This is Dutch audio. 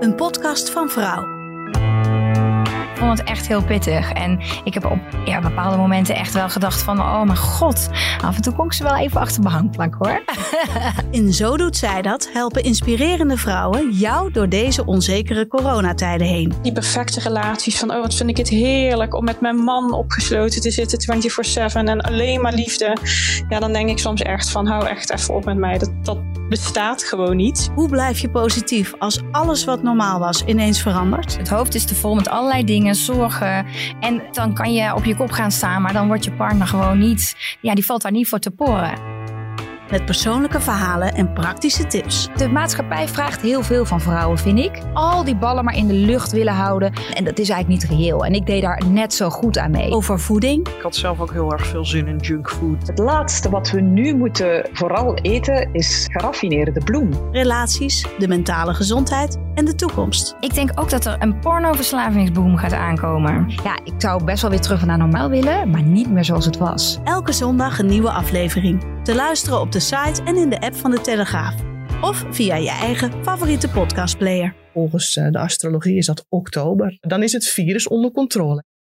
Een podcast van Vrouw. Ik vond het echt heel pittig. En ik heb op ja, bepaalde momenten echt wel gedacht van... oh mijn god, af en toe kon ik ze wel even achter mijn hangplank hoor. In Zo Doet Zij Dat helpen inspirerende vrouwen jou door deze onzekere coronatijden heen. Die perfecte relaties van, oh wat vind ik het heerlijk om met mijn man opgesloten te zitten 24-7 en alleen maar liefde. Ja, dan denk ik soms echt van, hou echt even op met mij. Dat, dat bestaat gewoon niet. Hoe blijf je positief als alles wat normaal was ineens verandert? Het hoofd is te vol met allerlei dingen, zorgen. En dan kan je op je kop gaan staan, maar dan wordt je partner gewoon niet... Ja, die valt daar niet voor te poren. Met persoonlijke verhalen en praktische tips. De maatschappij vraagt heel veel van vrouwen, vind ik. Al die ballen maar in de lucht willen houden. En dat is eigenlijk niet reëel. En ik deed daar net zo goed aan mee. Over voeding. Ik had zelf ook heel erg veel zin in junkfood. Het laatste wat we nu moeten vooral eten is geraffineerde bloem. Relaties, de mentale gezondheid en de toekomst. Ik denk ook dat er een pornoverslavingsboom gaat aankomen. Ja, ik zou best wel weer terug naar normaal willen, maar niet meer zoals het was. Elke zondag een nieuwe aflevering. Te luisteren op de site en in de app van de Telegraaf. Of via je eigen favoriete podcastplayer. Volgens eh, de astrologie is dat oktober. Dan is het virus onder controle.